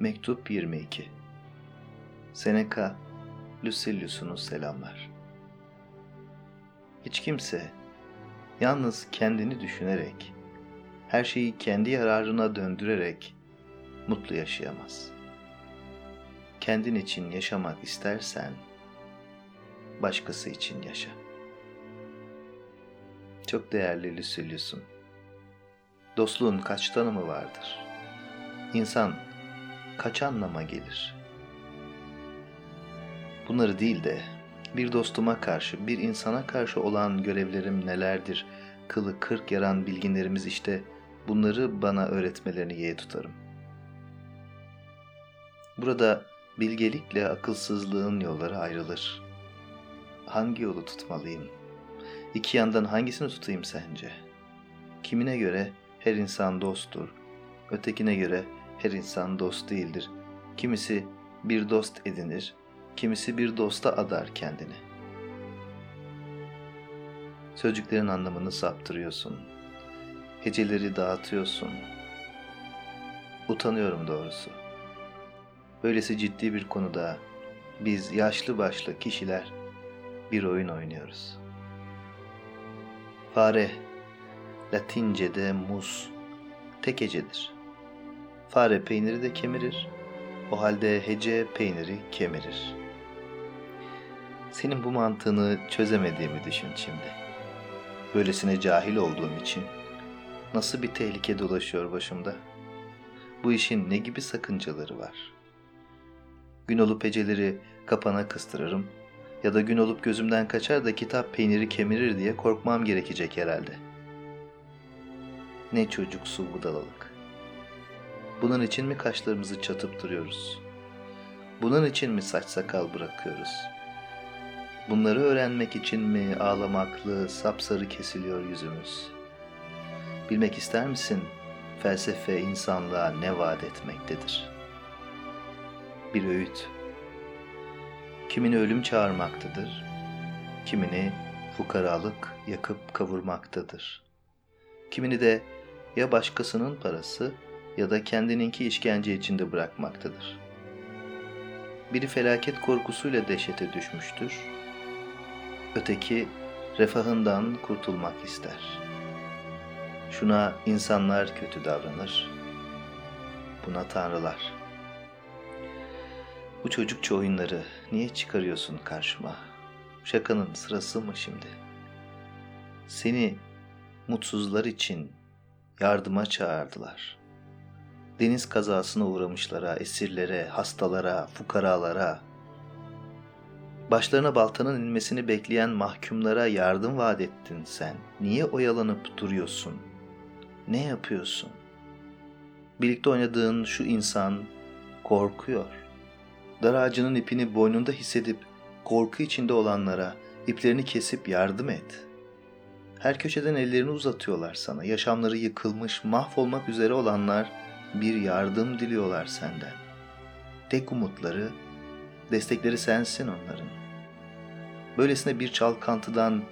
Mektup 22 Seneca, Lucilius'unu selamlar. Hiç kimse yalnız kendini düşünerek, her şeyi kendi yararına döndürerek mutlu yaşayamaz. Kendin için yaşamak istersen, başkası için yaşa. Çok değerli Lucilius'um. Dostluğun kaç tanımı vardır? İnsan kaç anlama gelir? Bunları değil de bir dostuma karşı, bir insana karşı olan görevlerim nelerdir? Kılı kırk yaran bilginlerimiz işte bunları bana öğretmelerini yeğe tutarım. Burada bilgelikle akılsızlığın yolları ayrılır. Hangi yolu tutmalıyım? İki yandan hangisini tutayım sence? Kimine göre her insan dosttur, ötekine göre her insan dost değildir. Kimisi bir dost edinir, kimisi bir dosta adar kendini. Sözcüklerin anlamını saptırıyorsun. Heceleri dağıtıyorsun. Utanıyorum doğrusu. Böylesi ciddi bir konuda biz yaşlı başlı kişiler bir oyun oynuyoruz. Fare, Latince'de mus, tek hecedir. Fare peyniri de kemirir, o halde hece peyniri kemirir. Senin bu mantığını çözemediğimi düşün şimdi. Böylesine cahil olduğum için nasıl bir tehlike dolaşıyor başımda? Bu işin ne gibi sakıncaları var? Gün olup heceleri kapana kıstırırım ya da gün olup gözümden kaçar da kitap peyniri kemirir diye korkmam gerekecek herhalde. Ne çocuksu budalalık. Bunun için mi kaşlarımızı çatıp duruyoruz? Bunun için mi saç sakal bırakıyoruz? Bunları öğrenmek için mi ağlamaklı, sapsarı kesiliyor yüzümüz? Bilmek ister misin? Felsefe insanlığa ne vaat etmektedir? Bir öğüt. Kimini ölüm çağırmaktadır, kimini fukaralık yakıp kavurmaktadır. Kimini de ya başkasının parası ya da kendininki işkence içinde bırakmaktadır. Biri felaket korkusuyla dehşete düşmüştür. Öteki refahından kurtulmak ister. Şuna insanlar kötü davranır, buna tanrılar. Bu çocukça oyunları niye çıkarıyorsun karşıma? Şakanın sırası mı şimdi? Seni mutsuzlar için yardıma çağırdılar. Deniz kazasına uğramışlara, esirlere, hastalara, fukaralara, başlarına baltanın inmesini bekleyen mahkumlara yardım vaat ettin sen. Niye oyalanıp duruyorsun? Ne yapıyorsun? Birlikte oynadığın şu insan korkuyor. Dar ağacının ipini boynunda hissedip korku içinde olanlara iplerini kesip yardım et.'' Her köşeden ellerini uzatıyorlar sana. Yaşamları yıkılmış, mahvolmak üzere olanlar bir yardım diliyorlar senden. Tek umutları, destekleri sensin onların. Böylesine bir çalkantıdan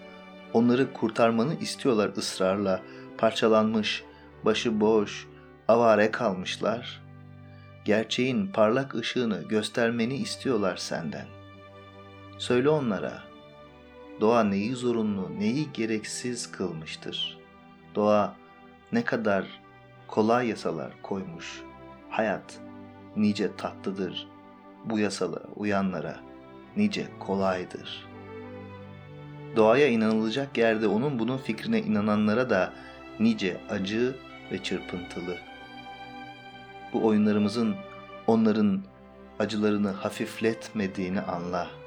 onları kurtarmanı istiyorlar ısrarla. Parçalanmış, başı boş, avare kalmışlar. Gerçeğin parlak ışığını göstermeni istiyorlar senden. Söyle onlara, Doğa neyi zorunlu, neyi gereksiz kılmıştır. Doğa ne kadar kolay yasalar koymuş. Hayat nice tatlıdır. Bu yasalara uyanlara nice kolaydır. Doğaya inanılacak yerde onun bunun fikrine inananlara da nice acı ve çırpıntılı. Bu oyunlarımızın onların acılarını hafifletmediğini anla.''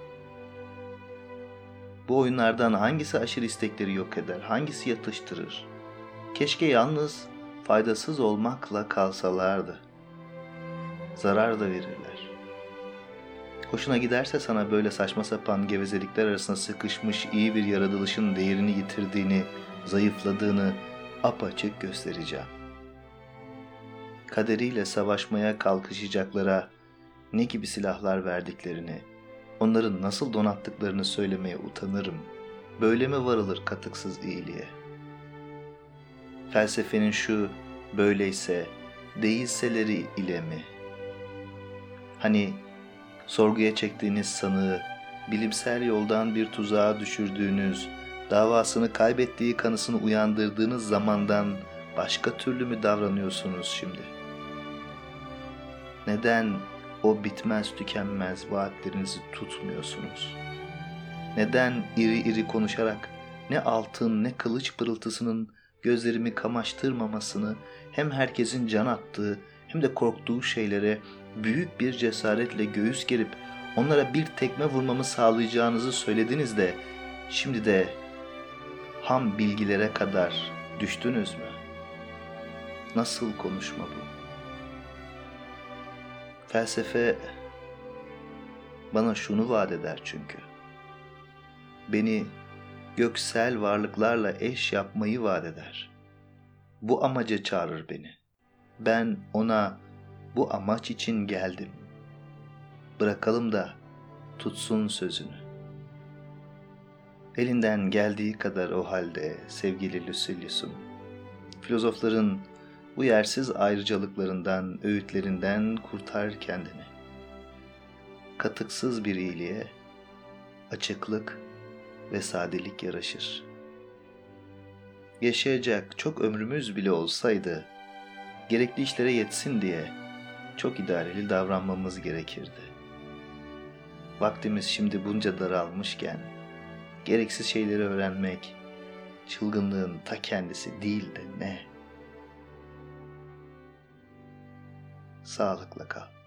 Bu oyunlardan hangisi aşırı istekleri yok eder, hangisi yatıştırır? Keşke yalnız faydasız olmakla kalsalardı. Zarar da verirler. Hoşuna giderse sana böyle saçma sapan gevezelikler arasında sıkışmış iyi bir yaratılışın değerini yitirdiğini, zayıfladığını apaçık göstereceğim. Kaderiyle savaşmaya kalkışacaklara ne gibi silahlar verdiklerini, onların nasıl donattıklarını söylemeye utanırım. Böyle mi varılır katıksız iyiliğe? Felsefenin şu böyleyse değilseleri ile mi? Hani sorguya çektiğiniz sanığı bilimsel yoldan bir tuzağa düşürdüğünüz, davasını kaybettiği kanısını uyandırdığınız zamandan başka türlü mü davranıyorsunuz şimdi? Neden o bitmez tükenmez vaatlerinizi tutmuyorsunuz? Neden iri iri konuşarak ne altın ne kılıç pırıltısının gözlerimi kamaştırmamasını hem herkesin can attığı hem de korktuğu şeylere büyük bir cesaretle göğüs gerip onlara bir tekme vurmamı sağlayacağınızı söylediniz de şimdi de ham bilgilere kadar düştünüz mü? Nasıl konuşma bu? Felsefe bana şunu vaat eder çünkü. Beni göksel varlıklarla eş yapmayı vaat eder. Bu amaca çağırır beni. Ben ona bu amaç için geldim. Bırakalım da tutsun sözünü. Elinden geldiği kadar o halde sevgili Lucilius'um. Filozofların bu yersiz ayrıcalıklarından, öğütlerinden kurtar kendini. Katıksız bir iyiliğe açıklık ve sadelik yaraşır. Yaşayacak çok ömrümüz bile olsaydı, gerekli işlere yetsin diye çok idareli davranmamız gerekirdi. Vaktimiz şimdi bunca daralmışken, gereksiz şeyleri öğrenmek, çılgınlığın ta kendisi değil de ne? Sağlıkla kal.